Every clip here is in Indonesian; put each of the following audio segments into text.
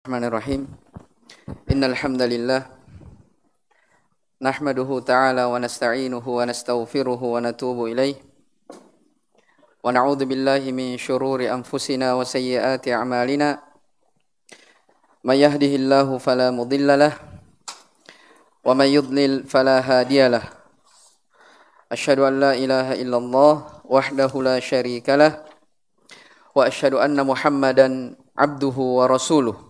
الرحمن الرحيم. إن الحمد لله نحمده تعالى ونستعينه ونستغفره ونتوب إليه. ونعوذ بالله من شرور أنفسنا وسيئات أعمالنا. من يهده الله فلا مضل له ومن يضلل فلا هادي له. أشهد أن لا إله إلا الله وحده لا شريك له وأشهد أن محمدا عبده ورسوله.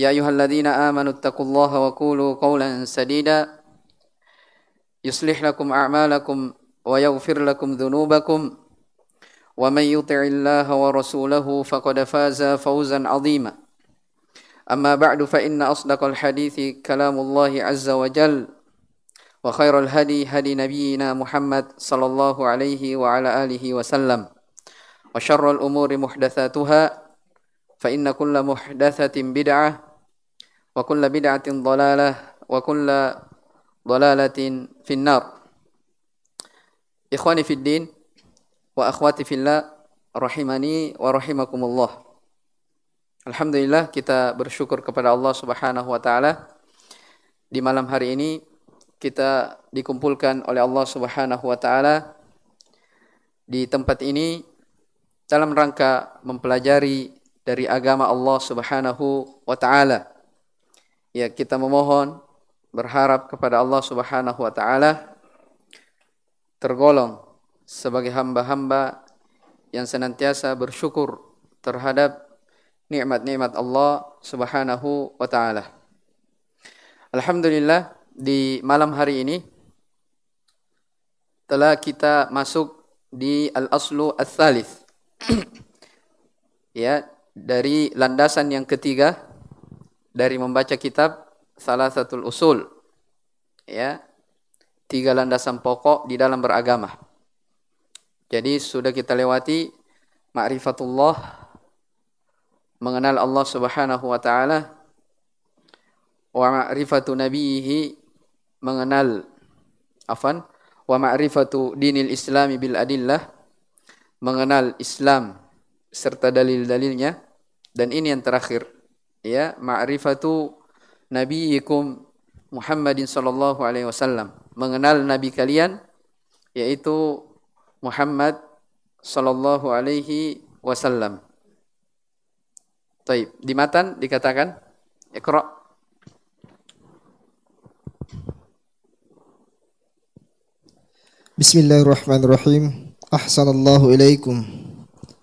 يا أيها الذين آمنوا اتقوا الله وقولوا قولا سديدا. يصلح لكم أعمالكم ويغفر لكم ذنوبكم. ومن يطع الله ورسوله فقد فاز فوزا عظيما. أما بعد فإن أصدق الحديث كلام الله عز وجل وخير الهدي هدي نبينا محمد صلى الله عليه وعلى آله وسلم وشر الأمور محدثاتها فإن كل محدثة بدعة kulla bid'atin dhalalah wa kulla dhalalatin finnar. Ikhwani fid din wa akhwati fillah rahimani wa rahimakumullah. Alhamdulillah kita bersyukur kepada Allah Subhanahu wa taala. Di malam hari ini kita dikumpulkan oleh Allah Subhanahu wa taala di tempat ini dalam rangka mempelajari dari agama Allah Subhanahu wa taala ya kita memohon berharap kepada Allah Subhanahu wa taala tergolong sebagai hamba-hamba yang senantiasa bersyukur terhadap nikmat-nikmat Allah Subhanahu wa taala. Alhamdulillah di malam hari ini telah kita masuk di al-aslu ats-tsalits. ya, dari landasan yang ketiga dari membaca kitab salah satu usul ya tiga landasan pokok di dalam beragama. Jadi sudah kita lewati ma'rifatullah mengenal Allah Subhanahu wa taala wa ma'rifatu nabihi mengenal afan wa ma'rifatu dinil islami bil adillah mengenal Islam serta dalil-dalilnya dan ini yang terakhir ya ma'rifatu nabiyikum Muhammadin sallallahu alaihi wasallam mengenal nabi kalian yaitu Muhammad sallallahu alaihi wasallam. Taib. Di matan dikatakan Iqra. Bismillahirrahmanirrahim. Ahsanallahu ilaikum.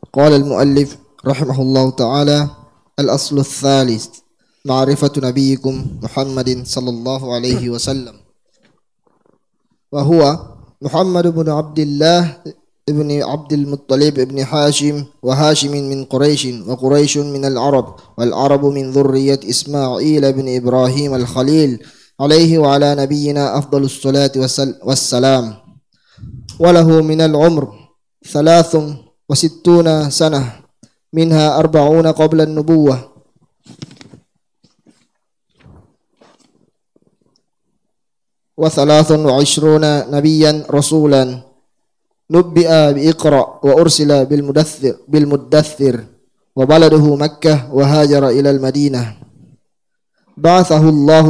Qala al-muallif rahimahullahu taala الأصل الثالث معرفة نبيكم محمد صلى الله عليه وسلم. وهو محمد بن عبد الله ابن عبد المطلب ابن حاشم وهاشم من قريش وقريش من العرب والعرب من ذرية إسماعيل بن إبراهيم الخليل عليه وعلى نبينا أفضل الصلاة والسلام. وله من العمر ثلاث وستون سنة. منها أربعون قبل النبوة. وثلاث وعشرون نبيا رسولا. نبئ بإقرأ وأرسل بالمدثر, بالمدثر. وبلده مكة وهاجر إلى المدينة. بعثه الله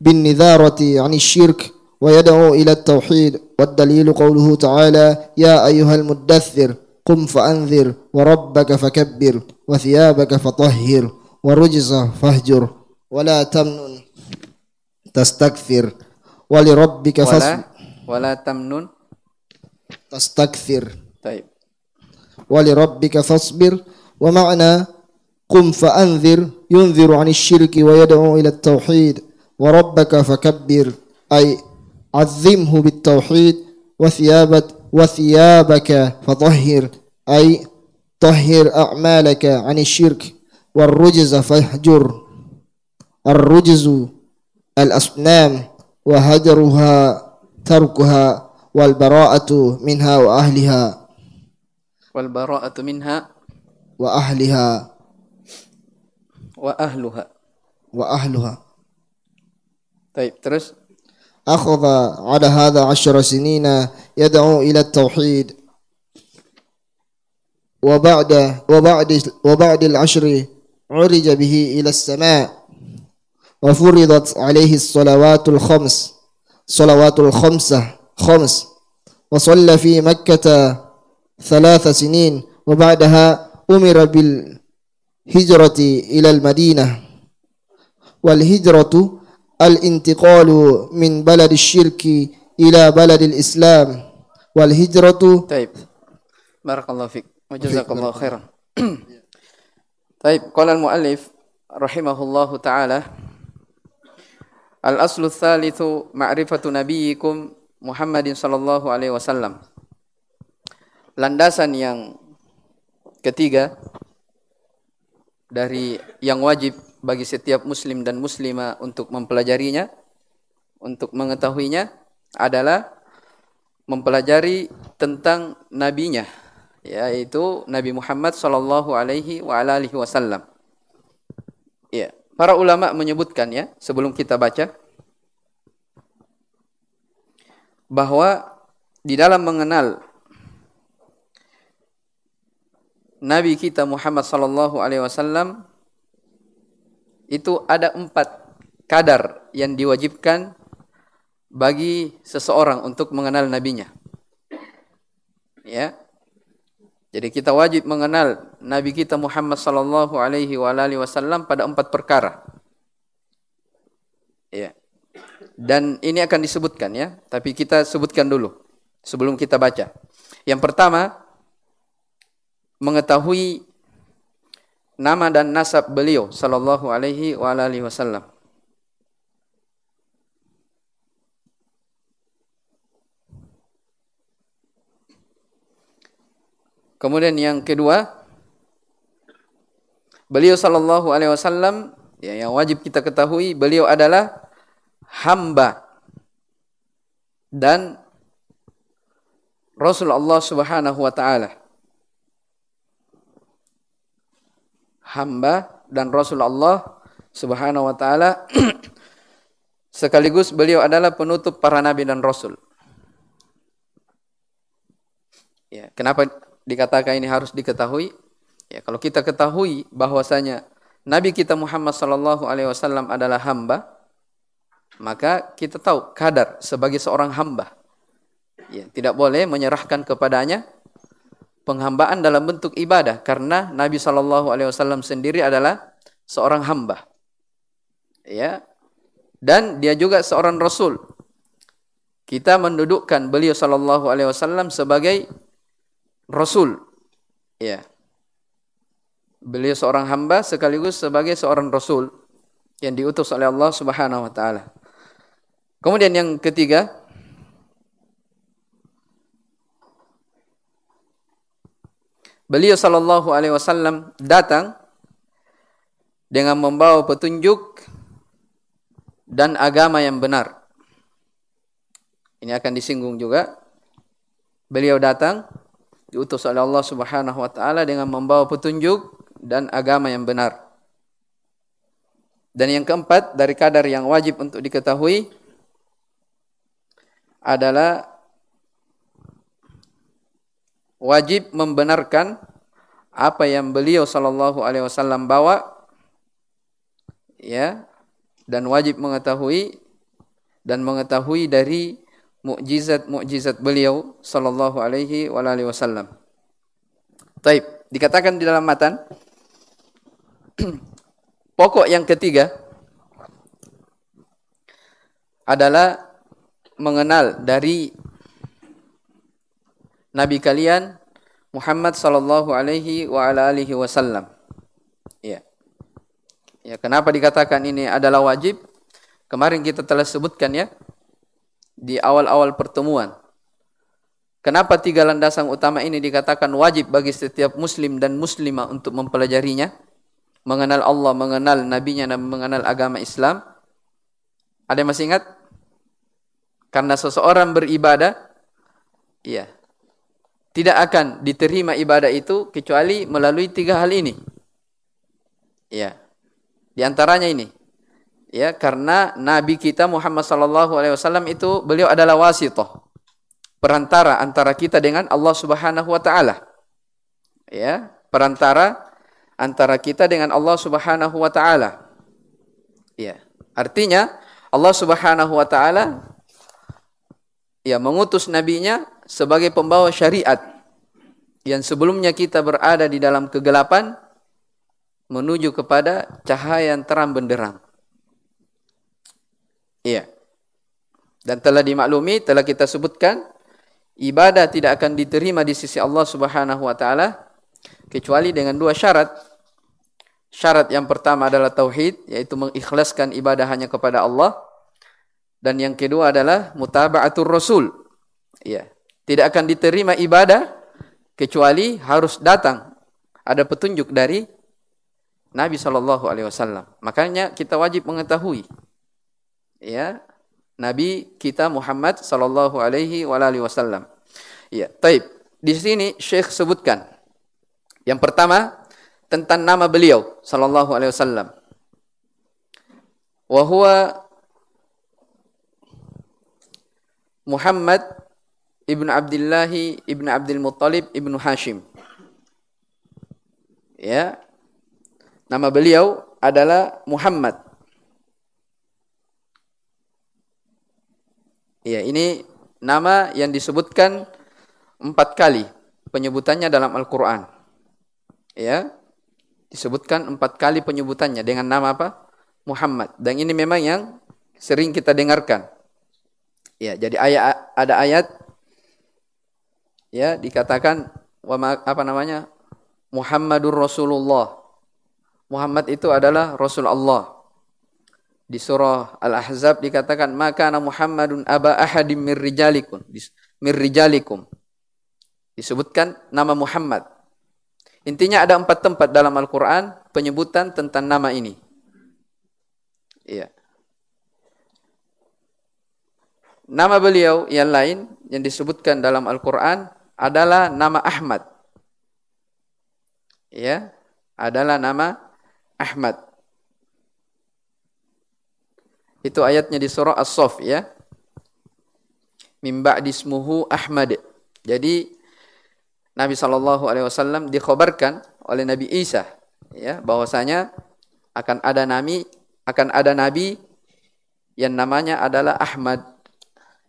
بالنذارة عن الشرك ويدعو إلى التوحيد. والدليل قوله تعالى يا أيها المدثر قم فأنذر وربك فكبر وثيابك فطهر ورجز فاهجر ولا تمنن تستكثر ولربك فاصبر. ولا تمنن. تستكثر. طيب. ولربك فاصبر. ومعنى قم فأنذر ينذر عن الشرك ويدعو إلى التوحيد وربك فكبر. أي عظمه بالتوحيد وثيابك وثيابك فطهر أي طهر أعمالك عن الشرك. والرجز فاهجر. الرجز الأصنام وهجرها تركها والبراءة منها وأهلها. والبراءة منها وأهلها. وأهلها. وأهلها. طيب terus أخذ على هذا عشر سنين يدعو إلى التوحيد. وبعد وبعد وبعد العشر عرج به إلى السماء. وفرضت عليه الصلوات الخمس صلوات الخمسة خمس. وصلى في مكة ثلاث سنين وبعدها أمر بالهجرة إلى المدينة. والهجرة al-intiqalu min baladi syirki ila baladil islam wal hijratu taib barakallahu fik wa jazakallahu khairan taib qala al muallif rahimahullahu taala al aslu thalithu ma'rifatu nabiyyikum Muhammadin sallallahu alaihi wasallam landasan yang ketiga dari yang wajib bagi setiap muslim dan muslimah untuk mempelajarinya, untuk mengetahuinya adalah mempelajari tentang nabinya yaitu Nabi Muhammad sallallahu alaihi wa alihi wasallam. Ya, para ulama menyebutkan ya sebelum kita baca bahwa di dalam mengenal Nabi kita Muhammad sallallahu alaihi wasallam itu ada empat kadar yang diwajibkan bagi seseorang untuk mengenal nabinya. Ya. Jadi kita wajib mengenal Nabi kita Muhammad sallallahu alaihi wasallam pada empat perkara. Ya. Dan ini akan disebutkan ya, tapi kita sebutkan dulu sebelum kita baca. Yang pertama, mengetahui nama dan nasab beliau sallallahu alaihi wa alihi wasallam. Kemudian yang kedua, beliau sallallahu alaihi wasallam ya, yang wajib kita ketahui beliau adalah hamba dan Rasulullah Subhanahu wa taala. Hamba dan Rasul Allah Subhanahu wa taala sekaligus beliau adalah penutup para nabi dan rasul. Ya, kenapa dikatakan ini harus diketahui? Ya, kalau kita ketahui bahwasanya Nabi kita Muhammad sallallahu alaihi wasallam adalah hamba, maka kita tahu kadar sebagai seorang hamba. Ya, tidak boleh menyerahkan kepadanya penghambaan dalam bentuk ibadah karena Nabi Shallallahu Alaihi Wasallam sendiri adalah seorang hamba, ya, dan dia juga seorang rasul. Kita mendudukkan beliau Shallallahu Alaihi Wasallam sebagai rasul, ya. Beliau seorang hamba sekaligus sebagai seorang rasul yang diutus oleh Allah Subhanahu Wa Taala. Kemudian yang ketiga, beliau sallallahu alaihi wasallam datang dengan membawa petunjuk dan agama yang benar. Ini akan disinggung juga. Beliau datang diutus oleh Allah Subhanahu wa taala dengan membawa petunjuk dan agama yang benar. Dan yang keempat dari kadar yang wajib untuk diketahui adalah wajib membenarkan apa yang beliau sallallahu alaihi wasallam bawa ya dan wajib mengetahui dan mengetahui dari mukjizat-mukjizat beliau sallallahu alaihi wasallam. Taib, dikatakan di dalam matan pokok yang ketiga adalah mengenal dari nabi kalian Muhammad sallallahu alaihi wa ala alihi wasallam. Ya. Ya, kenapa dikatakan ini adalah wajib? Kemarin kita telah sebutkan ya di awal-awal pertemuan. Kenapa tiga landasan utama ini dikatakan wajib bagi setiap muslim dan muslimah untuk mempelajarinya? mengenal Allah, mengenal nabinya dan mengenal agama Islam. Ada yang masih ingat? Karena seseorang beribadah, iya, tidak akan diterima ibadah itu kecuali melalui tiga hal ini. Iya. Di antaranya ini. Ya, karena nabi kita Muhammad sallallahu alaihi wasallam itu beliau adalah wasithah. Perantara antara kita dengan Allah Subhanahu wa taala. Ya, perantara antara kita dengan Allah Subhanahu wa taala. Ya. Artinya Allah Subhanahu wa taala ya mengutus nabinya sebagai pembawa syariat yang sebelumnya kita berada di dalam kegelapan menuju kepada cahaya yang terang benderang. Iya. Dan telah dimaklumi, telah kita sebutkan, ibadah tidak akan diterima di sisi Allah Subhanahu wa taala kecuali dengan dua syarat. Syarat yang pertama adalah tauhid, yaitu mengikhlaskan ibadah hanya kepada Allah. Dan yang kedua adalah mutaba'atur rasul. Ya. Tidak akan diterima ibadah kecuali harus datang ada petunjuk dari Nabi Shallallahu alaihi wasallam. Makanya kita wajib mengetahui ya Nabi kita Muhammad Shallallahu alaihi wasallam. Ya, taib. Di sini Syekh sebutkan yang pertama tentang nama beliau Shallallahu alaihi wasallam. Wa Muhammad ibn Abdullah ibn Abdul Muttalib ibn Hashim. Ya. Nama beliau adalah Muhammad. Ya, ini nama yang disebutkan empat kali penyebutannya dalam Al-Quran. Ya, disebutkan empat kali penyebutannya dengan nama apa? Muhammad. Dan ini memang yang sering kita dengarkan. Ya, jadi ayat ada ayat ya dikatakan apa namanya? Muhammadur Rasulullah. Muhammad itu adalah Rasul Allah. Di surah Al-Ahzab dikatakan maka Muhammadun aba ahadim mir rijalikum. Mir rijalikum. Disebutkan nama Muhammad. Intinya ada empat tempat dalam Al-Quran penyebutan tentang nama ini. Iya. Nama beliau yang lain yang disebutkan dalam Al-Quran adalah nama Ahmad. Ya, adalah nama Ahmad. Itu ayatnya di surah As-Saff ya. Min ba'dismuhu Ahmad. Jadi Nabi sallallahu alaihi wasallam dikhabarkan oleh Nabi Isa ya bahwasanya akan ada nabi akan ada nabi yang namanya adalah Ahmad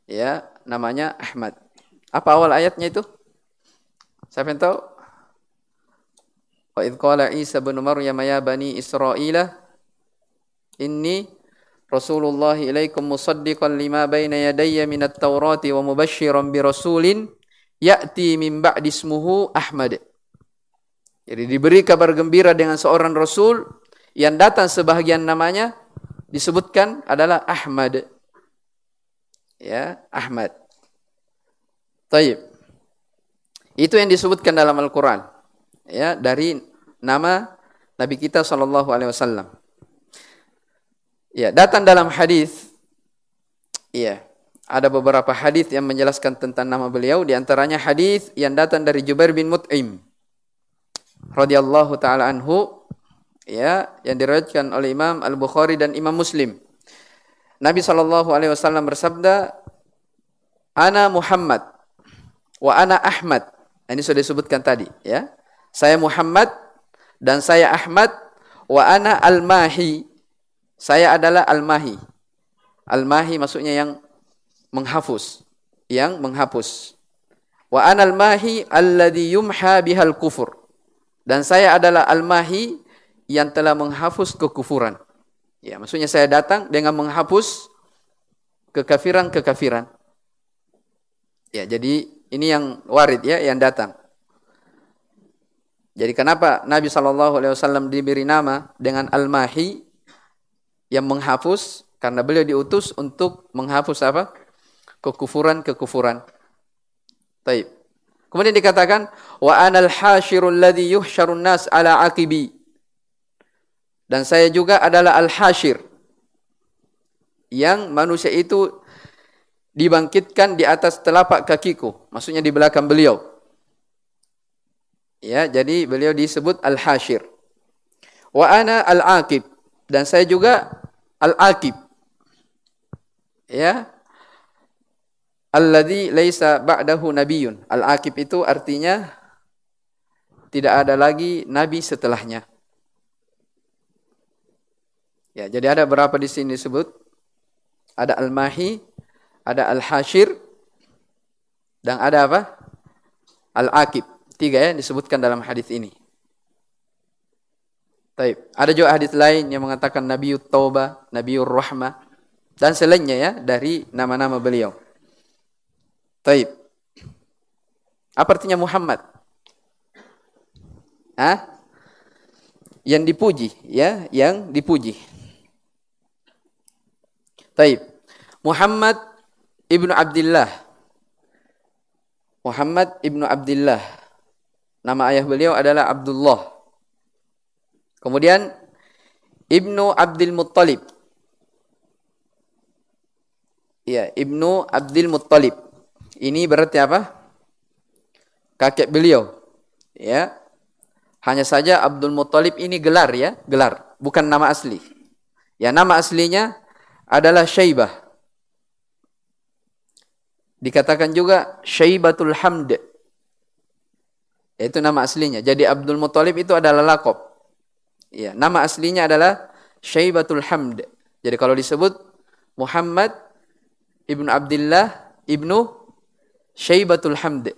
ya namanya Ahmad. Apa awal ayatnya itu? Siapa yang tahu? Wa idh qala Isa bin Maryam ya bani Israila inni Rasulullah ilaikum musaddiqan lima baina yadayya minat Taurati wa mubashiran bi rasulin ya'ti min ba'di ismuhu Ahmad. Jadi diberi kabar gembira dengan seorang rasul yang datang sebahagian namanya disebutkan adalah Ahmad ya Ahmad. Taib. Itu yang disebutkan dalam Al-Quran. Ya, dari nama Nabi kita Shallallahu Alaihi Wasallam. Ya, datang dalam hadis. Ya, ada beberapa hadis yang menjelaskan tentang nama beliau. Di antaranya hadis yang datang dari Jubair bin Mut'im, radhiyallahu taala anhu, ya, yang diriwayatkan oleh Imam Al Bukhari dan Imam Muslim. Nabi Shallallahu Alaihi Wasallam bersabda, Ana Muhammad, wa ana Ahmad. Nah, ini sudah disebutkan tadi, ya. Saya Muhammad dan saya Ahmad, wa ana Al-Mahi. Saya adalah Al-Mahi. Al-Mahi maksudnya yang menghapus, yang menghapus. Wa ana Al-Mahi alladhi yumha bihal kufur. Dan saya adalah Al-Mahi yang telah menghapus kekufuran. Ya, maksudnya saya datang dengan menghapus kekafiran-kekafiran. Ya, jadi ini yang warid ya, yang datang. Jadi kenapa Nabi Shallallahu Alaihi Wasallam diberi nama dengan Al-Mahi yang menghapus? Karena beliau diutus untuk menghapus apa? Kekufuran-kekufuran. Taib. Kemudian dikatakan wa anal hashirul ladzi yuhsyarun nas ala aqibi Dan saya juga adalah Al-Hashir. Yang manusia itu dibangkitkan di atas telapak kakiku. Maksudnya di belakang beliau. Ya, jadi beliau disebut Al-Hashir. Wa ana Al-Aqib. Dan saya juga Al-Aqib. Ya. Alladhi laisa ba'dahu nabiyun. Al-Aqib itu artinya tidak ada lagi nabi setelahnya. Ya, jadi ada berapa di sini disebut? Ada al-mahi, ada al-hashir, dan ada apa? Al-akib. Tiga ya disebutkan dalam hadis ini. Taib. Ada juga hadis lain yang mengatakan Nabi Tauba, Nabi Rahmah, dan selainnya ya dari nama-nama beliau. Taib. Apa artinya Muhammad? Hah? Yang dipuji, ya, yang dipuji. Taib. Muhammad ibnu Abdullah. Muhammad ibnu Abdullah. Nama ayah beliau adalah Abdullah. Kemudian ibnu Abdul Muttalib. Ya, ibnu Abdul Muttalib. Ini berarti apa? Kakek beliau. Ya. Hanya saja Abdul Muttalib ini gelar ya, gelar, bukan nama asli. Ya, nama aslinya adalah Syaibah. Dikatakan juga Syaibatul Hamd. Itu nama aslinya. Jadi Abdul Muthalib itu adalah lakob. Ya, nama aslinya adalah Syaibatul Hamd. Jadi kalau disebut Muhammad ibnu Abdullah ibnu Syaibatul Hamd.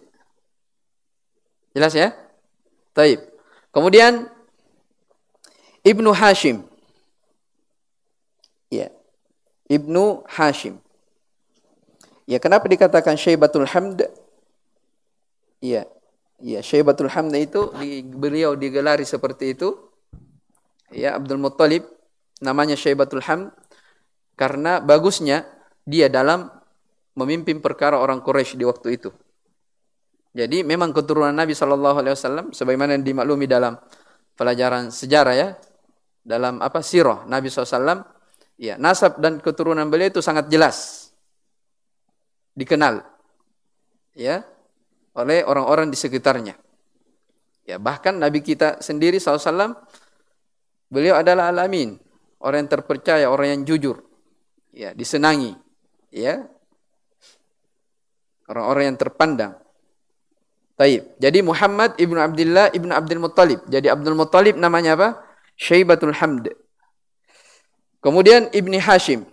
Jelas ya? Taib. Kemudian Ibnu Hashim. Ya. Ibnu Hashim. Ya, kenapa dikatakan Syaibatul Hamd? Ya, ya Syaibatul Hamd itu di, beliau digelari seperti itu. Ya, Abdul Muttalib namanya Syaibatul Hamd karena bagusnya dia dalam memimpin perkara orang Quraisy di waktu itu. Jadi memang keturunan Nabi Shallallahu Alaihi Wasallam, sebagaimana dimaklumi dalam pelajaran sejarah ya, dalam apa sirah Nabi SAW Ya, nasab dan keturunan beliau itu sangat jelas. Dikenal. Ya, oleh orang-orang di sekitarnya. Ya, bahkan Nabi kita sendiri SAW, beliau adalah alamin. Orang yang terpercaya, orang yang jujur. Ya, disenangi. Ya, orang-orang yang terpandang. Taib. Jadi Muhammad ibnu Abdullah ibnu Abdul Muttalib. Jadi Abdul Muttalib namanya apa? Syaibatul Hamd. Kemudian Ibni Hashim.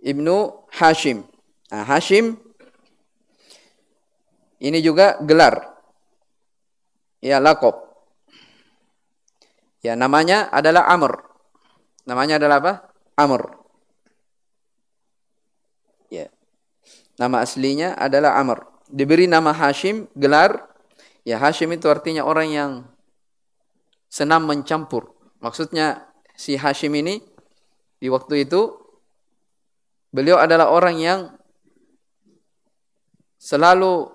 Ibnu Hashim. Nah, Hashim ini juga gelar. Ya, lakob. Ya, namanya adalah Amr. Namanya adalah apa? Amr. Ya. Nama aslinya adalah Amr. Diberi nama Hashim, gelar. Ya, Hashim itu artinya orang yang senang mencampur Maksudnya si Hashim ini di waktu itu beliau adalah orang yang selalu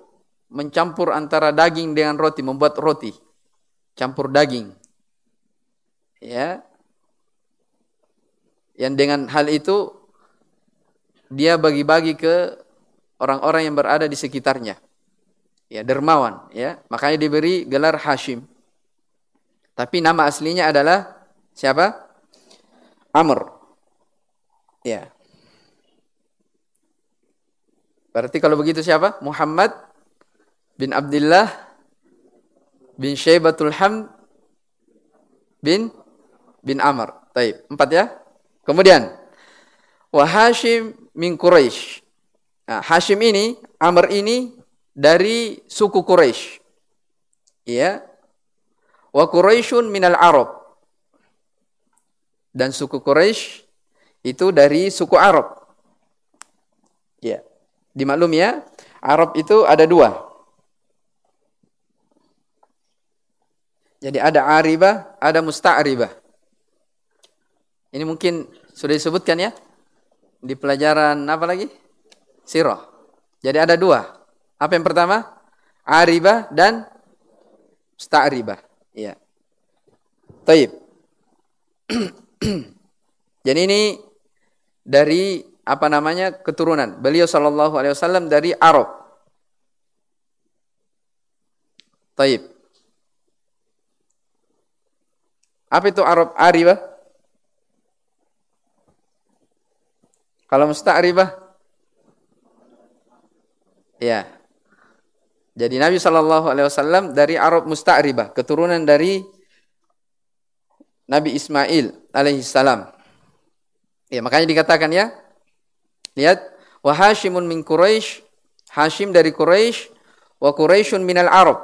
mencampur antara daging dengan roti, membuat roti. Campur daging. Ya. Yang dengan hal itu dia bagi-bagi ke orang-orang yang berada di sekitarnya. Ya, dermawan, ya. Makanya diberi gelar Hashim. Tapi nama aslinya adalah Siapa? Amr. Ya. Berarti kalau begitu siapa? Muhammad bin Abdullah bin Syaibatul Hamd bin bin Amr. Taib. Empat ya. Kemudian wa Hashim min Quraisy. Nah, Hashim ini, Amr ini dari suku Quraisy. Ya. Wa Quraisyun minal Arab dan suku Quraisy itu dari suku Arab. Ya. Dimaklum ya, Arab itu ada dua. Jadi ada aribah, ada musta'ribah. Ini mungkin sudah disebutkan ya di pelajaran apa lagi? Sirah. Jadi ada dua. Apa yang pertama? Aribah dan musta'ribah. Ya. Taib. Jadi ini dari apa namanya keturunan. Beliau sallallahu alaihi wasallam dari Arab. Taib. Apa itu Arab Aribah? Kalau musta'ribah? Ya. Jadi Nabi Shallallahu Alaihi Wasallam dari Arab Musta'ribah, keturunan dari Nabi Ismail alaihissalam. Ya, makanya dikatakan ya, lihat, wa Hashimun min Quraisy, Hashim dari Quraisy, wa Quraisyun minal Arab.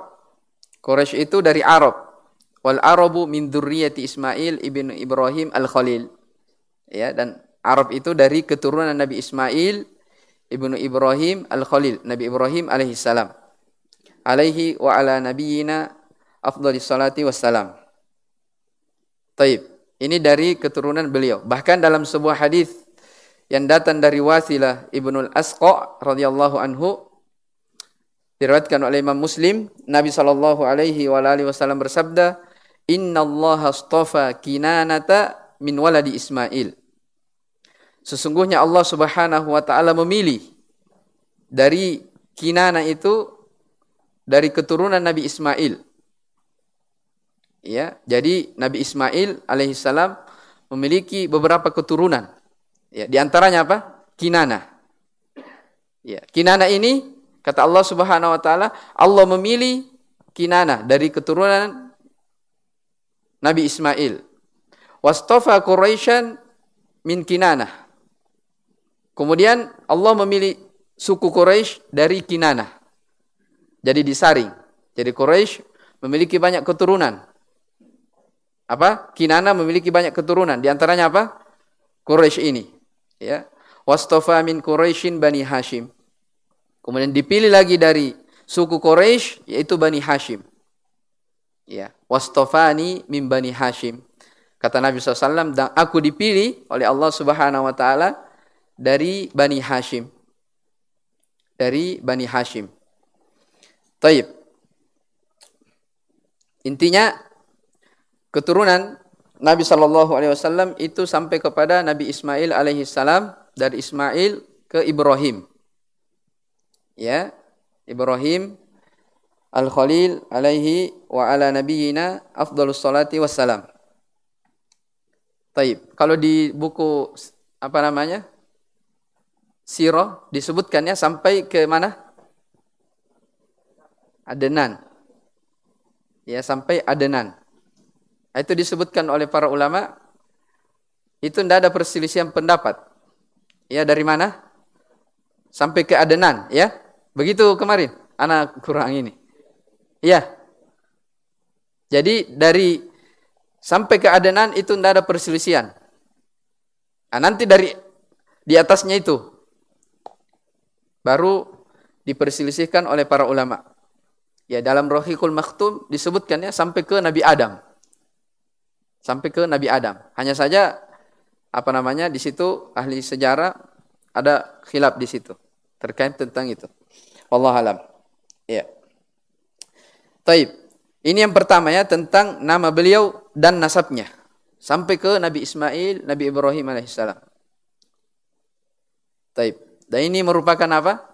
Quraisy itu dari Arab. Wal Arabu min dzurriyyati Ismail ibn Ibrahim al-Khalil. Ya, dan Arab itu dari keturunan Nabi Ismail ibnu Ibrahim al-Khalil, Nabi Ibrahim alaihissalam alaihi wa ala nabiyyina afdhalis salati wassalam. Taib. Ini dari keturunan beliau. Bahkan dalam sebuah hadis yang datang dari Wasilah Ibnul Asqa radhiyallahu anhu diriwayatkan oleh Imam Muslim, Nabi sallallahu alaihi wa alihi wasallam bersabda, "Inna Allah astafa Kinanata min waladi Ismail." Sesungguhnya Allah Subhanahu wa taala memilih dari Kinana itu dari keturunan Nabi Ismail. Ya, jadi Nabi Ismail alaihissalam memiliki beberapa keturunan. Ya, di antaranya apa? Kinana. Ya, Kinana ini kata Allah Subhanahu wa taala, Allah memilih Kinana dari keturunan Nabi Ismail. Wastafa Quraisyan min Kinana. Kemudian Allah memilih suku Quraisy dari Kinana. Jadi disaring. Jadi Quraisy memiliki banyak keturunan. Apa? Kinana memiliki banyak keturunan. Di antaranya apa? Quraisy ini. Ya. Wastofa min Quraisyin Bani Hashim. Kemudian dipilih lagi dari suku Quraisy yaitu Bani Hashim. Ya. Wastofani min Bani Hashim. Kata Nabi SAW, dan aku dipilih oleh Allah Subhanahu Wa Taala dari Bani Hashim. Dari Bani Hashim. Taib. Intinya keturunan Nabi Shallallahu Alaihi Wasallam itu sampai kepada Nabi Ismail alaihi salam dari Ismail ke Ibrahim. Ya, Ibrahim al Khalil alaihi wa ala nabiyina afdalus salati wassalam. Taib. Kalau di buku apa namanya? Sirah disebutkannya sampai ke mana? adenan. Ya, sampai adenan. Itu disebutkan oleh para ulama itu tidak ada perselisihan pendapat. Ya, dari mana? Sampai ke adenan, ya. Begitu kemarin anak kurang ini. Ya. Jadi dari sampai ke adenan itu tidak ada perselisihan. Nah, nanti dari di atasnya itu baru diperselisihkan oleh para ulama. Ya dalam Rohikul Maktum disebutkan ya sampai ke Nabi Adam. Sampai ke Nabi Adam. Hanya saja apa namanya di situ ahli sejarah ada khilaf di situ terkait tentang itu. Allah alam. Ya. Taib. Ini yang pertama ya tentang nama beliau dan nasabnya. Sampai ke Nabi Ismail, Nabi Ibrahim alaihissalam. Taib. Dan ini merupakan apa?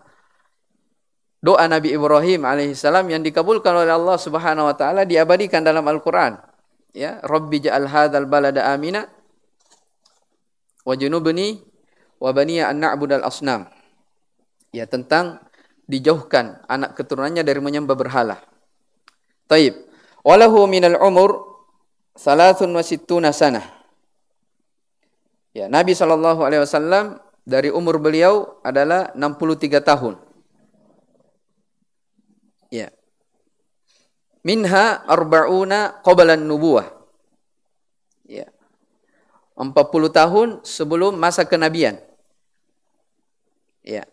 doa Nabi Ibrahim alaihissalam yang dikabulkan oleh Allah Subhanahu wa taala diabadikan dalam Al-Qur'an. Ya, Rabbi ja'al hadzal balada amina wa junubni wa baniya an na'budal asnam. Ya, tentang dijauhkan anak keturunannya dari menyembah berhala. Taib. Walahu minal umur salasun wa sittuna sanah. Ya, Nabi sallallahu alaihi wasallam dari umur beliau adalah 63 tahun. Ya. Minha arba'una qabalan nubuwah. Ya. 40 tahun sebelum masa kenabian. Ya.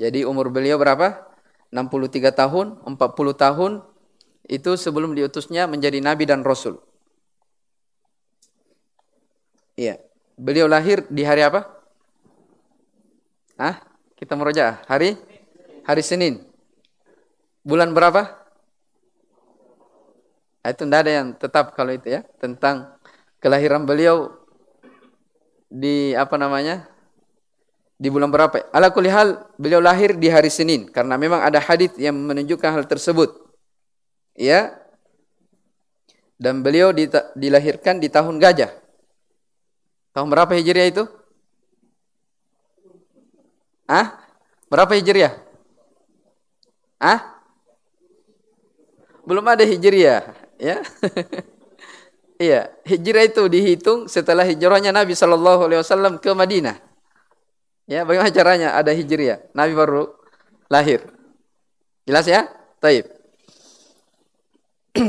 Jadi umur beliau berapa? 63 tahun, 40 tahun itu sebelum diutusnya menjadi nabi dan rasul. Iya. Beliau lahir di hari apa? Ah, kita meroja hari hari Senin. Bulan berapa? Nah, itu tidak ada yang tetap kalau itu ya tentang kelahiran beliau di apa namanya di bulan berapa? Ala hal beliau lahir di hari Senin karena memang ada hadis yang menunjukkan hal tersebut. Ya. Dan beliau dilahirkan di tahun gajah. Tahun berapa Hijriah itu? Ah? Berapa Hijriah? Ah? Belum ada Hijriah, ya. iya, Hijriah itu dihitung setelah hijrahnya Nabi sallallahu alaihi wasallam ke Madinah. Ya, bagaimana caranya ada hijriah? Nabi baru lahir. Jelas ya? Taib.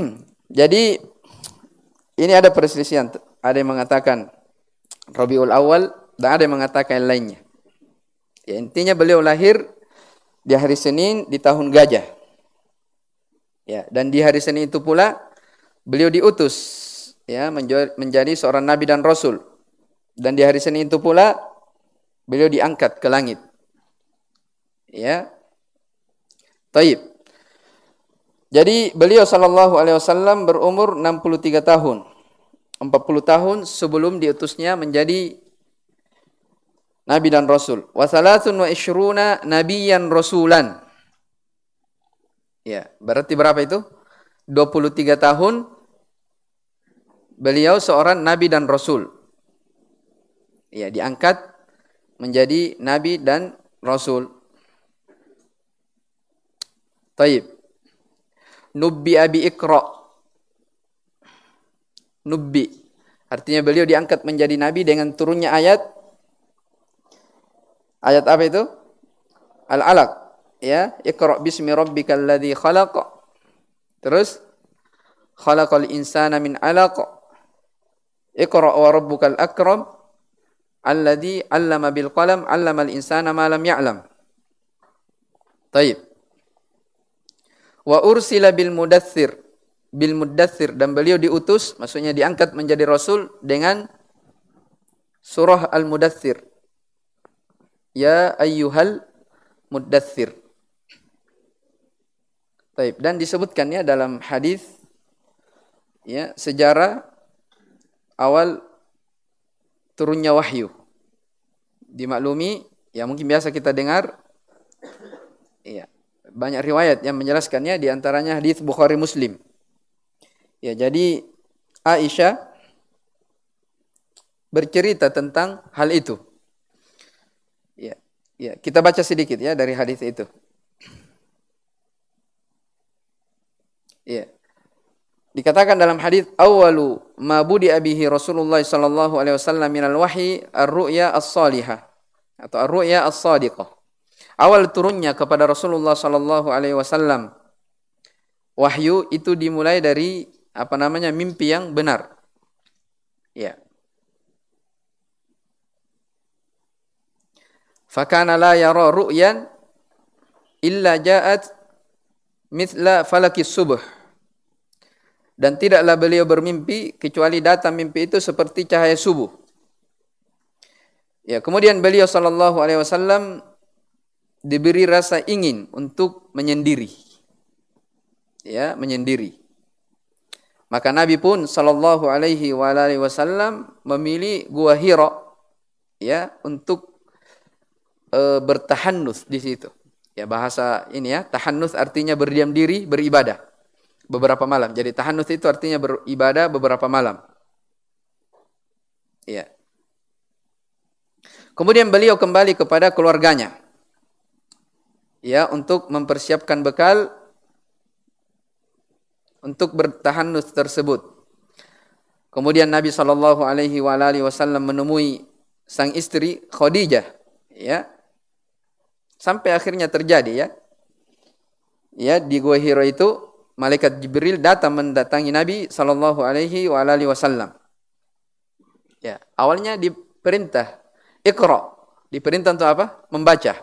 Jadi ini ada perselisihan. Ada yang mengatakan Rabiul Awal dan ada yang mengatakan yang lainnya. Ya, intinya beliau lahir di hari Senin di tahun gajah. Ya, dan di hari Senin itu pula beliau diutus ya menjadi seorang nabi dan rasul. Dan di hari Senin itu pula beliau diangkat ke langit. Ya. Taib. Jadi beliau sallallahu alaihi wasallam berumur 63 tahun. 40 tahun sebelum diutusnya menjadi nabi dan rasul. Wa salatun wa ishruna nabiyan rasulan. Ya, berarti berapa itu? 23 tahun beliau seorang nabi dan rasul. Ya, diangkat menjadi nabi dan rasul. Taib. Nubbi abi ikra. Nubbi. Artinya beliau diangkat menjadi nabi dengan turunnya ayat. Ayat apa itu? Al-alaq. Ya, Iqra bismi rabbikal ladzi khalaq. Terus khalaqal insana min alaq. Iqra wa rabbukal akram alladhi 'allama bil qalam 'allama al insana ma lam ya'lam. Taib. Wa ursila bil mudaththir bil mudaththir dan beliau diutus maksudnya diangkat menjadi rasul dengan surah al mudaththir. Ya ayyuhal mudaththir. Taib dan disebutkannya dalam hadis ya sejarah awal turunnya wahyu. Dimaklumi, ya mungkin biasa kita dengar, ya banyak riwayat yang menjelaskannya, di antaranya hadis Bukhari Muslim. Ya jadi Aisyah bercerita tentang hal itu. Ya, ya kita baca sedikit ya dari hadis itu. Ya. Dikatakan dalam hadis awalu ma budi abihi Rasulullah sallallahu alaihi wasallam minal wahyi ar-ru'ya as-salihah atau ar-ru'ya as-sadiqah. Awal turunnya kepada Rasulullah sallallahu alaihi wasallam wahyu itu dimulai dari apa namanya mimpi yang benar. Ya. Fakana la yara ru'yan illa ja'at mithla falakis subh dan tidaklah beliau bermimpi kecuali datang mimpi itu seperti cahaya subuh. Ya, kemudian beliau sallallahu alaihi wasallam diberi rasa ingin untuk menyendiri. Ya, menyendiri. Maka Nabi pun sallallahu alaihi wasallam memilih gua Hira ya untuk e, bertahannuts di situ. Ya bahasa ini ya, tahannus artinya berdiam diri, beribadah beberapa malam. Jadi tahanus itu artinya beribadah beberapa malam. Iya. Kemudian beliau kembali kepada keluarganya. Ya, untuk mempersiapkan bekal untuk bertahanus tersebut. Kemudian Nabi Shallallahu Alaihi Wasallam menemui sang istri Khadijah, ya, sampai akhirnya terjadi ya, ya di Gua Hiro itu malaikat Jibril datang mendatangi Nabi sallallahu alaihi wasallam. Ya, awalnya diperintah Iqra. Diperintah untuk apa? Membaca.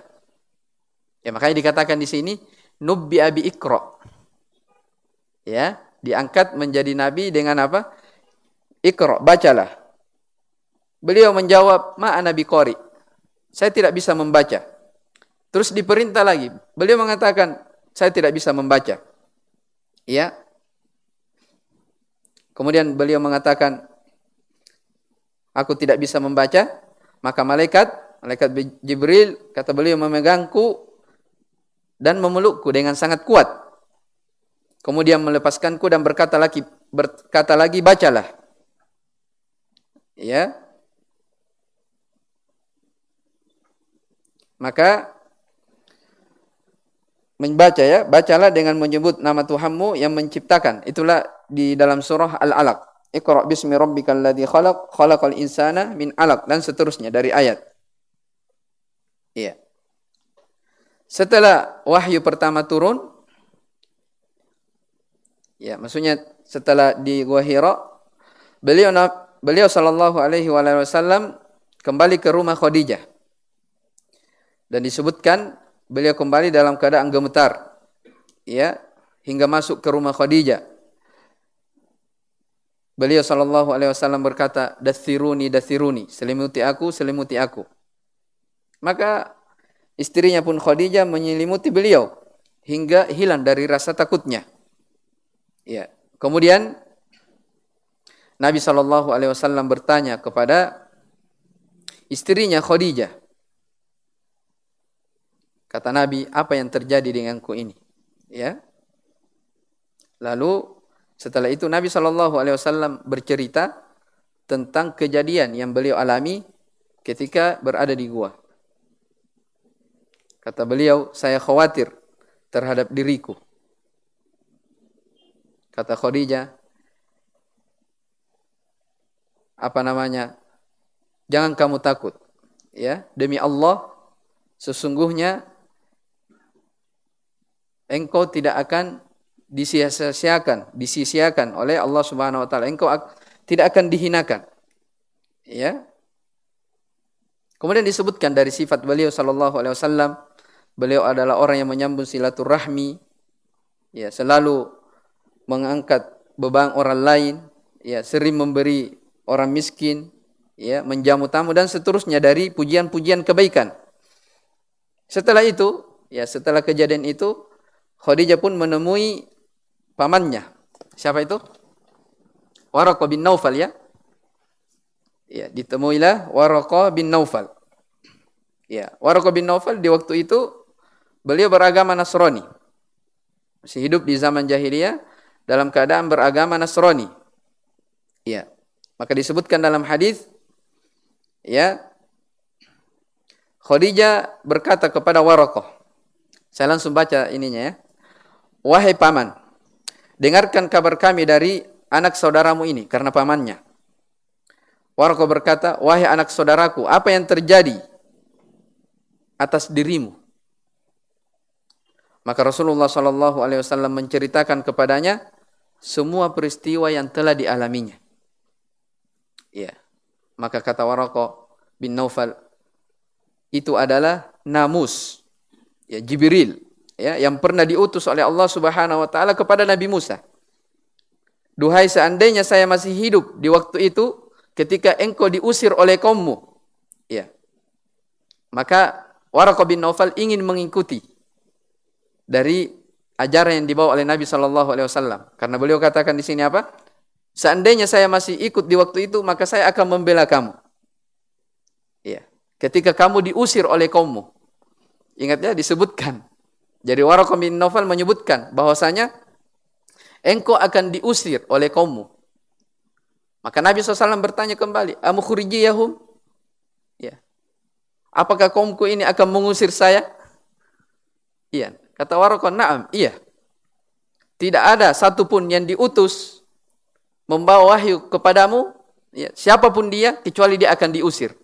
Ya, makanya dikatakan di sini nubbi abi Iqra. Ya, diangkat menjadi nabi dengan apa? Iqra, bacalah. Beliau menjawab, "Ma biqari." Saya tidak bisa membaca. Terus diperintah lagi. Beliau mengatakan, "Saya tidak bisa membaca." Ya. Kemudian beliau mengatakan, aku tidak bisa membaca, maka malaikat, malaikat Jibril, kata beliau memegangku dan memelukku dengan sangat kuat. Kemudian melepaskanku dan berkata lagi, berkata lagi bacalah. Ya. Maka membaca ya, bacalah dengan menyebut nama Tuhanmu yang menciptakan. Itulah di dalam surah Al-Alaq. Iqra bismi rabbikal ladzi khalaq, khalaqal insana min 'alaq dan seterusnya dari ayat. Iya. Setelah wahyu pertama turun, ya maksudnya setelah di Gua Hira, beliau beliau sallallahu alaihi wasallam kembali ke rumah Khadijah. Dan disebutkan beliau kembali dalam keadaan gemetar ya hingga masuk ke rumah Khadijah. Beliau sallallahu alaihi wasallam berkata dathiruni dathiruni selimuti aku selimuti aku. Maka istrinya pun Khadijah menyelimuti beliau hingga hilang dari rasa takutnya. Ya kemudian Nabi sallallahu alaihi wasallam bertanya kepada istrinya Khadijah Kata Nabi, apa yang terjadi denganku ini? Ya. Lalu setelah itu Nabi Shallallahu Alaihi Wasallam bercerita tentang kejadian yang beliau alami ketika berada di gua. Kata beliau, saya khawatir terhadap diriku. Kata Khadijah, apa namanya? Jangan kamu takut. Ya, demi Allah, sesungguhnya engkau tidak akan disia-siakan, disisiakan oleh Allah Subhanahu wa taala. Engkau tidak akan dihinakan. Ya. Kemudian disebutkan dari sifat beliau sallallahu alaihi wasallam, beliau adalah orang yang menyambung silaturahmi, ya, selalu mengangkat beban orang lain, ya, sering memberi orang miskin, ya, menjamu tamu dan seterusnya dari pujian-pujian kebaikan. Setelah itu, ya, setelah kejadian itu, Khadijah pun menemui pamannya. Siapa itu? Waraqah bin Naufal ya. Ya, ditemuilah Waraqah bin Naufal. Ya, Waraqah bin Naufal di waktu itu beliau beragama Nasrani. Masih hidup di zaman jahiliyah dalam keadaan beragama Nasrani. Ya. Maka disebutkan dalam hadis ya Khadijah berkata kepada Waraqah. Saya langsung baca ininya ya. Wahai paman, dengarkan kabar kami dari anak saudaramu ini karena pamannya. Warqa berkata, wahai anak saudaraku, apa yang terjadi atas dirimu? Maka Rasulullah Shallallahu Alaihi Wasallam menceritakan kepadanya semua peristiwa yang telah dialaminya. Ya, maka kata Warqa bin Naufal itu adalah namus, ya Jibril ya yang pernah diutus oleh Allah Subhanahu wa taala kepada Nabi Musa. Duhai seandainya saya masih hidup di waktu itu ketika engkau diusir oleh kaummu. Ya. Maka Waraqah bin Naufal ingin mengikuti dari ajaran yang dibawa oleh Nabi Shallallahu alaihi wasallam. Karena beliau katakan di sini apa? Seandainya saya masih ikut di waktu itu, maka saya akan membela kamu. Ya. Ketika kamu diusir oleh kaummu. Ingat ya disebutkan jadi Waraqah bin Naufal menyebutkan bahwasanya engkau akan diusir oleh kaummu. Maka Nabi SAW bertanya kembali, Amu khurijiyahum? Ya. Apakah kaumku ini akan mengusir saya? Iya. Kata Waraqah, na'am, iya. Tidak ada satupun yang diutus membawa wahyu kepadamu, ya, siapa pun dia, kecuali dia akan diusir.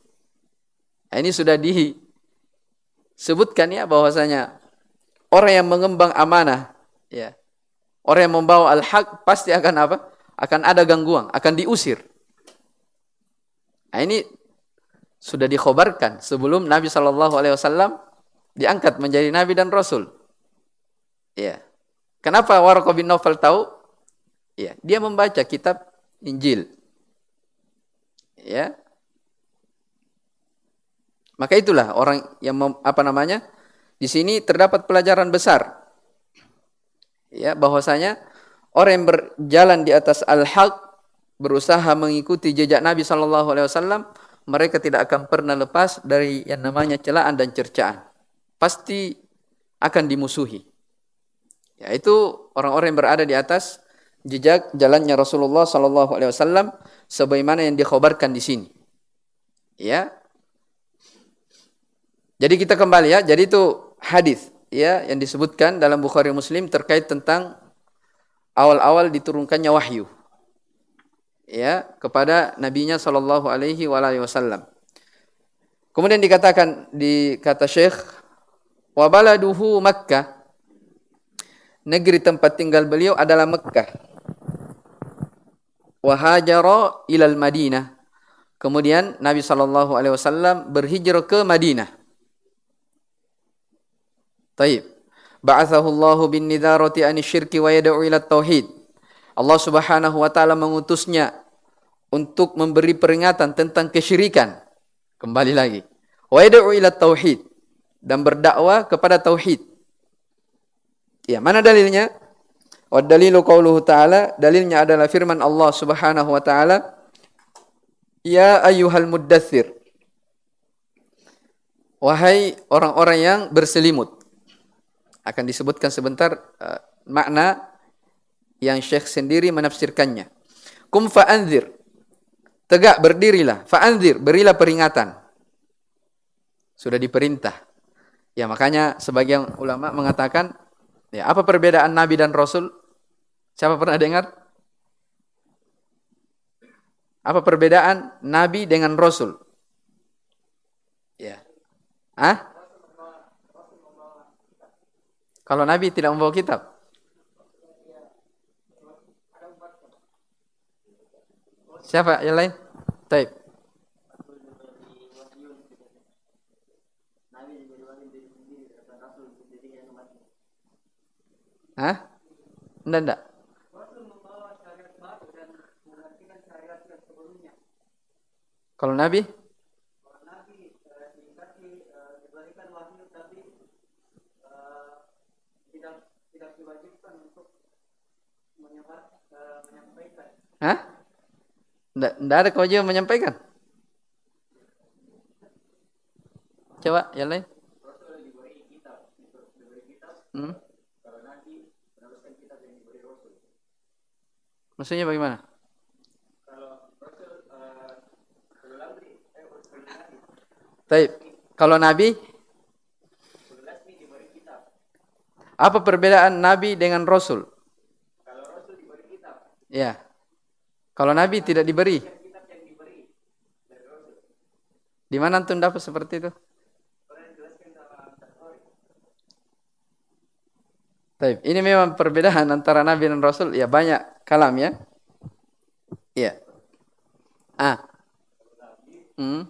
Nah, ini sudah disebutkan ya bahwasanya orang yang mengembang amanah, ya. Orang yang membawa al-haq pasti akan apa? Akan ada gangguan, akan diusir. Nah, ini sudah dikhobarkan sebelum Nabi Shallallahu Alaihi Wasallam diangkat menjadi Nabi dan Rasul. Ya. Kenapa Warqa bin Nawfal tahu? Ya, dia membaca kitab Injil. Ya. Maka itulah orang yang apa namanya? Di sini terdapat pelajaran besar. Ya, bahwasanya orang yang berjalan di atas al-haq berusaha mengikuti jejak Nabi Shallallahu Alaihi Wasallam, mereka tidak akan pernah lepas dari yang namanya celaan dan cercaan. Pasti akan dimusuhi. Yaitu orang-orang yang berada di atas jejak jalannya Rasulullah Shallallahu Alaihi Wasallam sebagaimana yang dikhabarkan di sini. Ya. Jadi kita kembali ya. Jadi itu hadis ya yang disebutkan dalam Bukhari Muslim terkait tentang awal-awal diturunkannya wahyu ya kepada nabinya sallallahu alaihi wasallam. Kemudian dikatakan di kata Syekh wa baladuhu Makkah negeri tempat tinggal beliau adalah Mekkah. Wa hajara ilal Madinah. Kemudian Nabi sallallahu alaihi wasallam berhijrah ke Madinah. Taib. Ba'athahu Allah bin nidharati an syirki wa yad'u ila tauhid. Allah Subhanahu wa taala mengutusnya untuk memberi peringatan tentang kesyirikan. Kembali lagi. Wa yad'u ila tauhid dan berdakwah kepada tauhid. Ya, mana dalilnya? Wa dalilu qauluhu ta'ala, dalilnya adalah firman Allah Subhanahu wa taala, "Ya ayyuhal muddatsir." Wahai orang-orang yang berselimut. Akan disebutkan sebentar uh, makna yang Syekh sendiri menafsirkannya. Kum fa'anzir Tegak berdirilah, fa'anzir, berilah peringatan. Sudah diperintah. Ya makanya sebagian ulama mengatakan, ya apa perbedaan Nabi dan Rasul? Siapa pernah dengar? Apa perbedaan Nabi dengan Rasul? Ya. Ah? Kalau Nabi tidak membawa kitab? Siapa yang lain? Taib. Hah? Enggak, enggak. Kalau Nabi? Hah? Tidak ada kewajiban menyampaikan. Coba yang lain. Hmm? Maksudnya bagaimana? Taib. Kalau Nabi Apa perbedaan Nabi dengan Rasul? Kalau Rasul diberi kitab. Ya. Kalau Nabi tidak diberi. Di mana antum dapat seperti itu? Taib. Ini memang perbedaan antara Nabi dan Rasul. Ya banyak kalam ya. Iya. Ah. Hmm.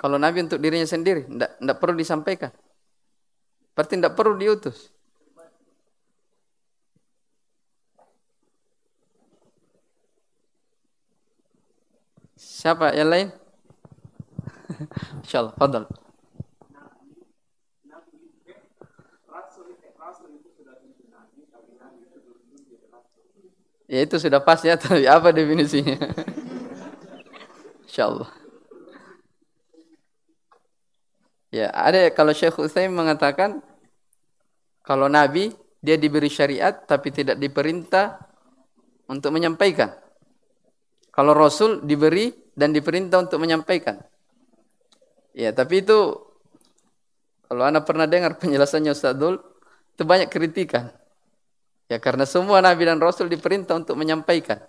Kalau Nabi untuk dirinya sendiri, tidak perlu disampaikan. Berarti tidak perlu diutus. Siapa yang lain? Insyaallah, fadal. Ya itu sudah pas ya, tapi apa definisinya? Insyaallah. Ya, ada kalau Syekh Utsaimin mengatakan kalau nabi dia diberi syariat tapi tidak diperintah untuk menyampaikan. Kalau rasul diberi dan diperintah untuk menyampaikan. Ya, tapi itu kalau Anda pernah dengar penjelasannya Ustaz Dul, itu banyak kritikan. Ya, karena semua nabi dan rasul diperintah untuk menyampaikan.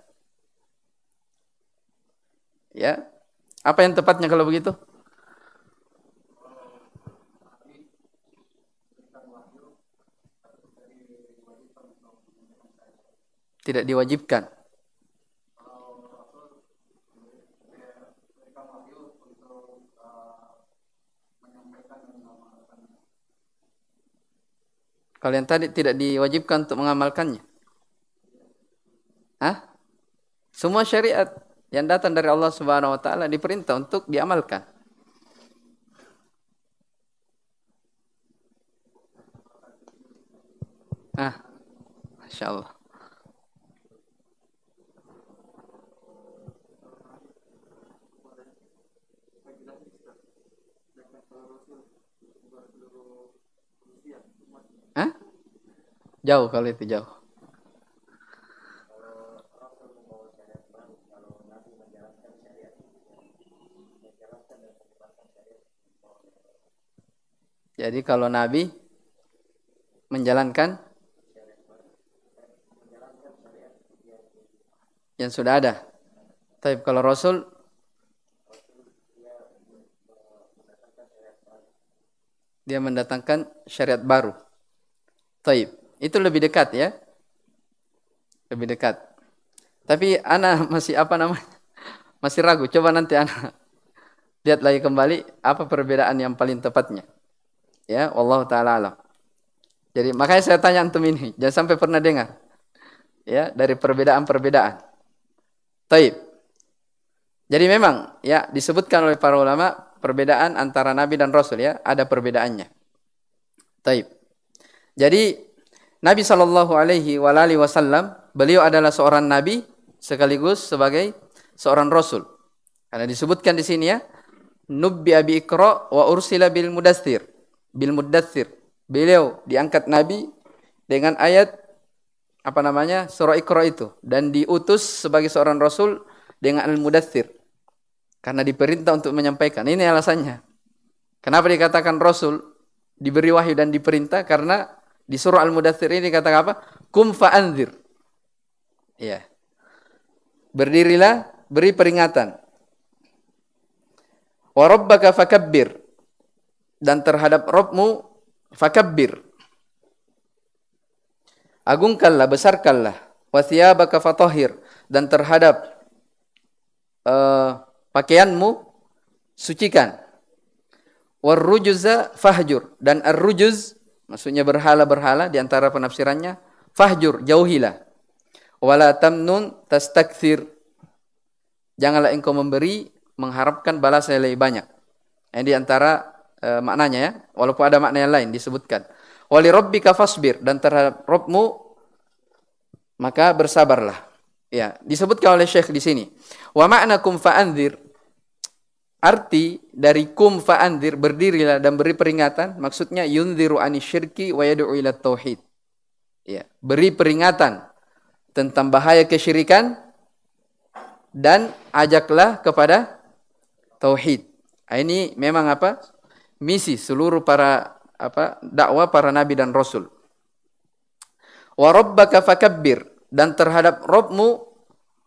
Ya. Apa yang tepatnya kalau begitu? tidak diwajibkan. Kalian tadi tidak diwajibkan untuk mengamalkannya. Hah? Semua syariat yang datang dari Allah Subhanahu wa taala diperintah untuk diamalkan. Ah, Masyaallah. Jauh kalau itu jauh. Jadi kalau Nabi menjalankan yang sudah ada. Tapi kalau Rasul dia mendatangkan syariat baru. Taib. Itu lebih dekat ya. Lebih dekat. Tapi anak masih apa namanya? Masih ragu. Coba nanti anak lihat lagi kembali apa perbedaan yang paling tepatnya. Ya, Allah taala alam. Jadi makanya saya tanya antum ini, jangan sampai pernah dengar. Ya, dari perbedaan-perbedaan. Taib. Jadi memang ya disebutkan oleh para ulama perbedaan antara nabi dan rasul ya, ada perbedaannya. Taib. Jadi Nabi Shallallahu alaihi wasallam beliau adalah seorang nabi sekaligus sebagai seorang rasul. Karena disebutkan di sini ya, nubbi abi ikra wa ursila bil mudaththir. Bil mudaththir. Beliau diangkat nabi dengan ayat apa namanya surah Iqra itu. Dan diutus sebagai seorang rasul dengan al-mudaththir karena diperintah untuk menyampaikan. Ini alasannya. Kenapa dikatakan rasul? Diberi wahyu dan diperintah? Karena di surah al-mudaththir ini kata apa kum fa'anzir ya berdirilah beri peringatan wa rabbaka fakabbir dan terhadap Robmu fakabbir. Agungkanlah, besarkanlah. Wathiyabaka fatahir. Dan terhadap uh, pakaianmu, sucikan. Warrujuza fahjur. Dan arrujuz, maksudnya berhala-berhala, di antara penafsirannya, fahjur, jauhilah. Wala tamnun tastakthir. Janganlah engkau memberi, mengharapkan balas yang lebih banyak. Ini di antara e, maknanya ya, walaupun ada makna yang lain disebutkan. Wali rabbika fasbir dan terhadap Rabbmu maka bersabarlah. Ya, disebutkan oleh Syekh di sini. Wa makna kum fa'anzir arti dari kum fa'anzir berdirilah dan beri peringatan maksudnya yunziru syirki wa yad'u ila tauhid. Ya, beri peringatan tentang bahaya kesyirikan dan ajaklah kepada tauhid. Ini memang apa? misi seluruh para apa dakwah para nabi dan rasul. Wa rabbaka fakabbir dan terhadap Robmu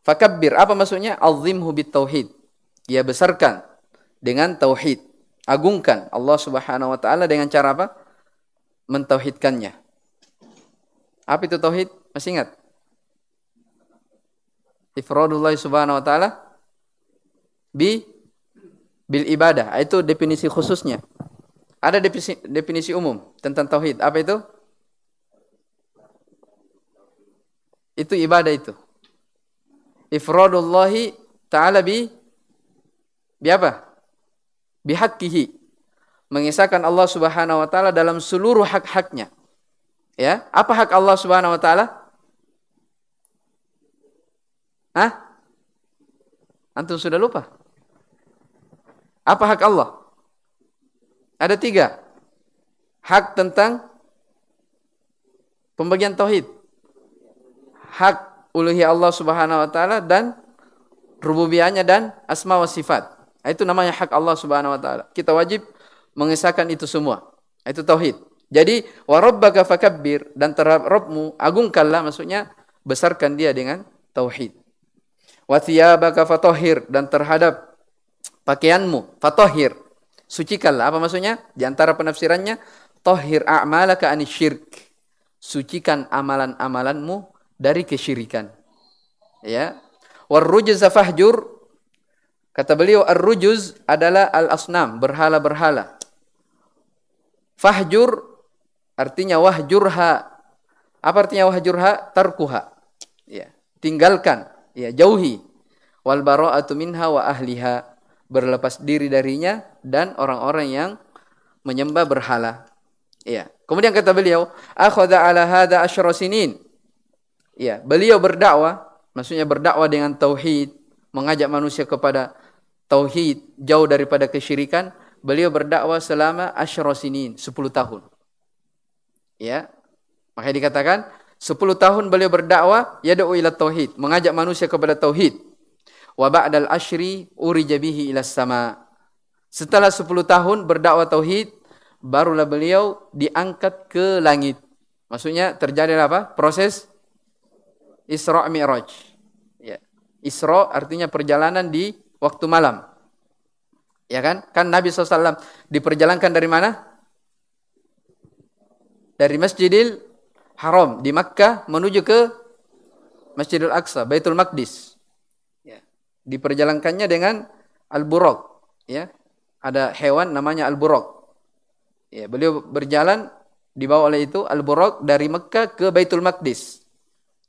fakabbir apa maksudnya? Azimhu bit tauhid. Ya besarkan dengan tauhid. Agungkan Allah Subhanahu wa taala dengan cara apa? Mentauhidkannya. Apa itu tauhid? Masih ingat? Ifradullah Subhanahu wa taala bi bil ibadah. Itu definisi khususnya. Ada definisi, definisi umum tentang tauhid. Apa itu? Itu ibadah itu. Ifradullahi ta'ala bi bi apa? Bihaqqihi. Mengisahkan Allah Subhanahu wa taala dalam seluruh hak-haknya. Ya, apa hak Allah Subhanahu wa taala? Hah? Antum sudah lupa? Apa hak Allah? Ada tiga. Hak tentang pembagian tauhid. Hak uluhiyah Allah Subhanahu wa taala dan rububiyahnya dan asma wa sifat. Itu namanya hak Allah Subhanahu wa taala. Kita wajib mengesahkan itu semua. Itu tauhid. Jadi wa rabbaka fakabbir dan terhadap Rabbmu agungkanlah maksudnya besarkan dia dengan tauhid. Wa thiyabaka fatahhir dan terhadap pakaianmu fatahhir Sucikanlah. Apa maksudnya? Di antara penafsirannya, tohir a'malaka syirk. Sucikan amalan-amalanmu dari kesyirikan. Ya. Warrujuz fahjur. Kata beliau, ar-rujuz adalah al-asnam, berhala-berhala. Fahjur artinya wahjurha. Apa artinya wahjurha? Tarkuha. Ya. Tinggalkan. Ya, jauhi. Wal bara'atu minha wa ahliha berlepas diri darinya dan orang-orang yang menyembah berhala. Ya. Kemudian kata beliau, akhadha ala hadha asyra. Ya, beliau berdakwah, maksudnya berdakwah dengan tauhid, mengajak manusia kepada tauhid, jauh daripada kesyirikan. Beliau berdakwah selama asyra sinin, 10 tahun. Ya. Makanya dikatakan 10 tahun beliau berdakwah yad'u ila tauhid, mengajak manusia kepada tauhid. Wa ba'dal asyri urija bihi ila sama. Setelah 10 tahun berdakwah tauhid, barulah beliau diangkat ke langit. Maksudnya terjadi apa? Proses Isra Mi'raj. Ya. Isra artinya perjalanan di waktu malam. Ya kan? Kan Nabi SAW diperjalankan dari mana? Dari Masjidil Haram di Makkah menuju ke Masjidil Aqsa, Baitul Maqdis. Ya. Diperjalankannya dengan Al-Buraq. Ya. Ada hewan namanya Al-Buraq. Ya, beliau berjalan dibawa oleh itu Al-Buraq dari Mekah ke Baitul Maqdis.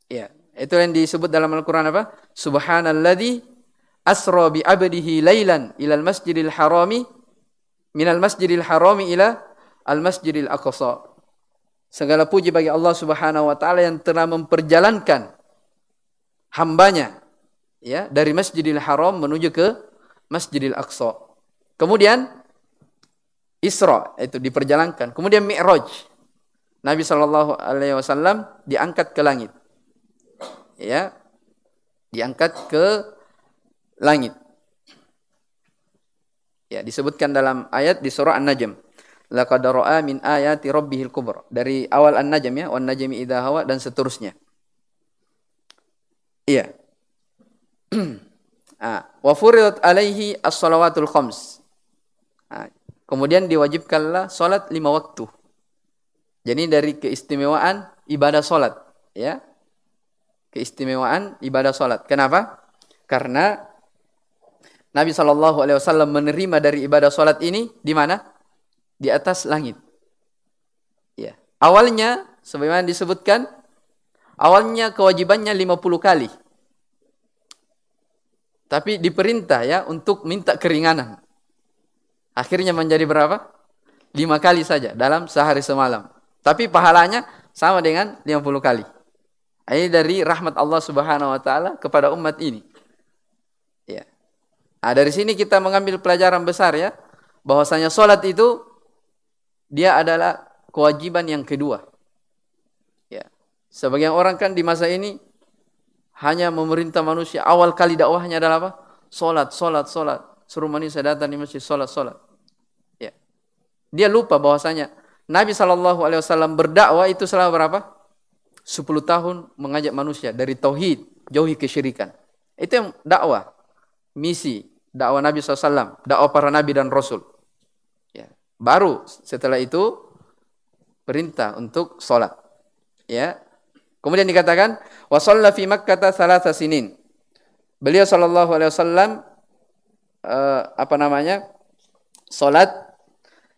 Ya, itu yang disebut dalam Al-Qur'an apa? Subhanalladzi asra bi 'abdihi lailan ilal masjidil harami minal masjidil harami ila al masjidil aqsa. Segala puji bagi Allah Subhanahu wa taala yang telah memperjalankan hambanya ya dari Masjidil Haram menuju ke Masjidil Aqsa. Kemudian Isra itu diperjalankan. Kemudian Mi'raj. Nabi Shallallahu alaihi wasallam diangkat ke langit. Ya. Diangkat ke langit. Ya, disebutkan dalam ayat di surah An-Najm. Laqad ra'a min ayati rabbihil kubra. Dari awal An-Najm ya, wan najmi idza hawa dan seterusnya. Iya. ah, wa furidat alaihi as-salawatul khams. Ah, Kemudian diwajibkanlah sholat lima waktu. Jadi dari keistimewaan ibadah sholat. Ya. Keistimewaan ibadah sholat. Kenapa? Karena Nabi Shallallahu Alaihi Wasallam menerima dari ibadah sholat ini di mana? Di atas langit. Ya. Awalnya, sebagaimana disebutkan, awalnya kewajibannya 50 kali. Tapi diperintah ya untuk minta keringanan. Akhirnya menjadi berapa? Lima kali saja dalam sehari semalam. Tapi pahalanya sama dengan 50 kali. Ini dari rahmat Allah Subhanahu wa taala kepada umat ini. Ya. Nah, dari sini kita mengambil pelajaran besar ya, bahwasanya solat itu dia adalah kewajiban yang kedua. Ya. Sebagian orang kan di masa ini hanya memerintah manusia awal kali dakwahnya adalah apa? Solat, solat, solat. Suruh manusia datang di masjid, solat, solat. Dia lupa bahwasanya Nabi Shallallahu Alaihi Wasallam berdakwah itu selama berapa? 10 tahun mengajak manusia dari tauhid jauhi kesyirikan. Itu yang dakwah, misi dakwah Nabi SAW, dakwah para nabi dan rasul. Ya. Baru setelah itu perintah untuk sholat. Ya. Kemudian dikatakan wasalla fi Makkah salasa sinin. Beliau sallallahu alaihi wasallam uh, apa namanya? salat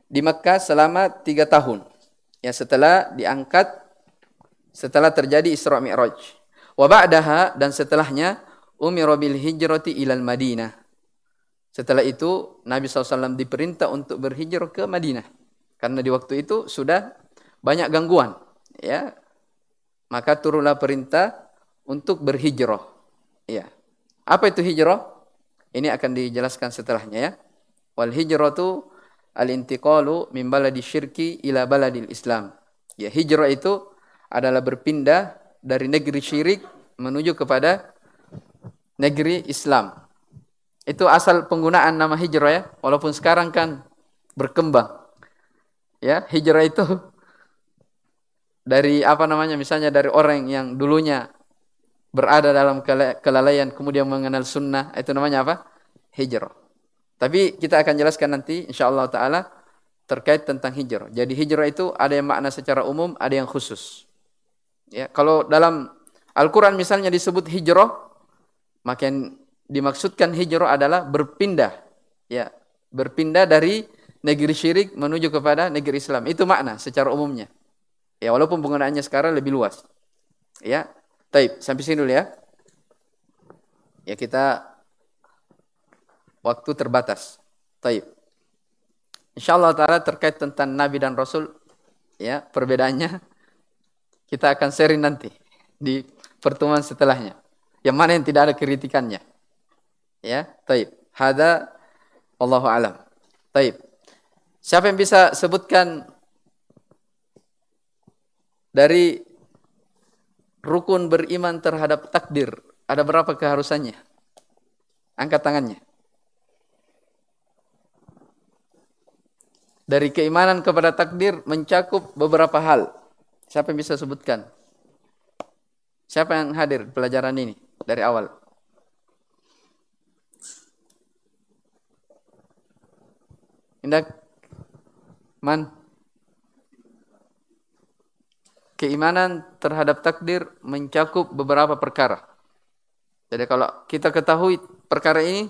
di Mekah selama tiga tahun. Ya setelah diangkat, setelah terjadi Isra Mi'raj. Wa ba'daha dan setelahnya umira bil hijrati ilal Madinah. Setelah itu Nabi SAW diperintah untuk berhijrah ke Madinah. Karena di waktu itu sudah banyak gangguan. Ya, maka turunlah perintah untuk berhijrah. Ya. Apa itu hijrah? Ini akan dijelaskan setelahnya ya. Wal hijratu al-intiqalu min baladi syirki ila baladil Islam. Ya, hijrah itu adalah berpindah dari negeri syirik menuju kepada negeri Islam. Itu asal penggunaan nama hijrah ya, walaupun sekarang kan berkembang. Ya, hijrah itu dari apa namanya misalnya dari orang yang dulunya berada dalam kelalaian kemudian mengenal sunnah itu namanya apa? Hijrah. Tapi kita akan jelaskan nanti insyaallah taala terkait tentang hijrah. Jadi hijrah itu ada yang makna secara umum, ada yang khusus. Ya, kalau dalam Al-Qur'an misalnya disebut hijrah, maka yang dimaksudkan hijrah adalah berpindah. Ya, berpindah dari negeri syirik menuju kepada negeri Islam. Itu makna secara umumnya. Ya, walaupun penggunaannya sekarang lebih luas. Ya. Taib, sampai sini dulu ya. Ya kita waktu terbatas. Taib. InsyaAllah ta'ala terkait tentang Nabi dan Rasul Ya, perbedaannya kita akan sharing nanti di pertemuan setelahnya. Yang mana yang tidak ada kritikannya. Ya, taib. Hada Allahu alam. Taib. Siapa yang bisa sebutkan dari rukun beriman terhadap takdir, ada berapa keharusannya? Angkat tangannya. Dari keimanan kepada takdir mencakup beberapa hal. Siapa yang bisa sebutkan? Siapa yang hadir pelajaran ini dari awal? Indak Man? Keimanan terhadap takdir mencakup beberapa perkara. Jadi kalau kita ketahui perkara ini,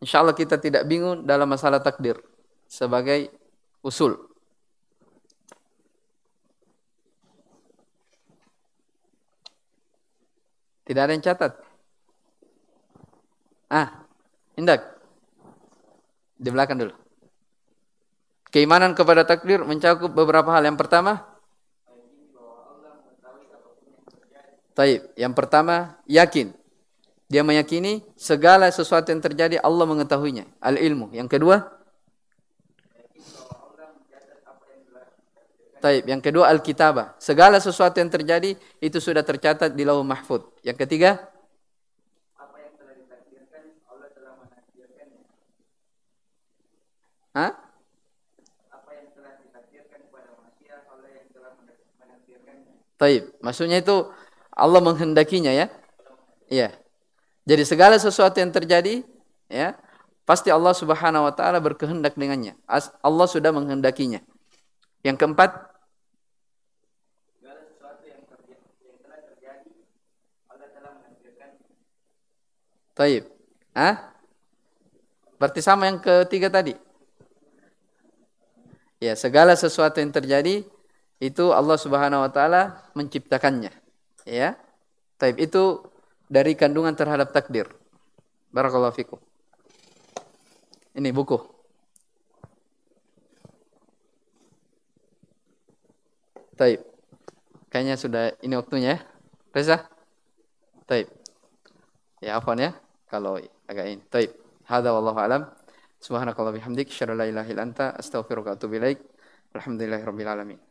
insya Allah kita tidak bingung dalam masalah takdir sebagai usul. Tidak ada yang catat. Ah, indak. Di belakang dulu. Keimanan kepada takdir mencakup beberapa hal. Yang pertama, Taib. Yang pertama, yakin. Dia meyakini segala sesuatu yang terjadi Allah mengetahuinya. Al-ilmu. Yang kedua, Taib. Yang kedua Al-Kitabah. Segala sesuatu yang terjadi itu sudah tercatat di Lauh Mahfud. Yang ketiga? Apa yang telah ditakdirkan kepada manusia Allah yang telah menakdirkannya. Taib. Maksudnya itu Allah menghendakinya ya. Iya. Jadi segala sesuatu yang terjadi ya pasti Allah Subhanahu wa taala berkehendak dengannya. Allah sudah menghendakinya. Yang keempat Taib. Ah? Berarti sama yang ketiga tadi. Ya, segala sesuatu yang terjadi itu Allah Subhanahu wa taala menciptakannya. Ya. Taib itu dari kandungan terhadap takdir. Barakallahu fikum. Ini buku. Taib. Kayaknya sudah ini waktunya ya. Reza? Taib. Ya, afwan ya kalau agak ini. Taib. Hada wallahu alam. Subhanakallah bihamdik. Asyhadu la ilaha anta astaghfiruka atubu ilaik. Alhamdulillahirabbil alamin.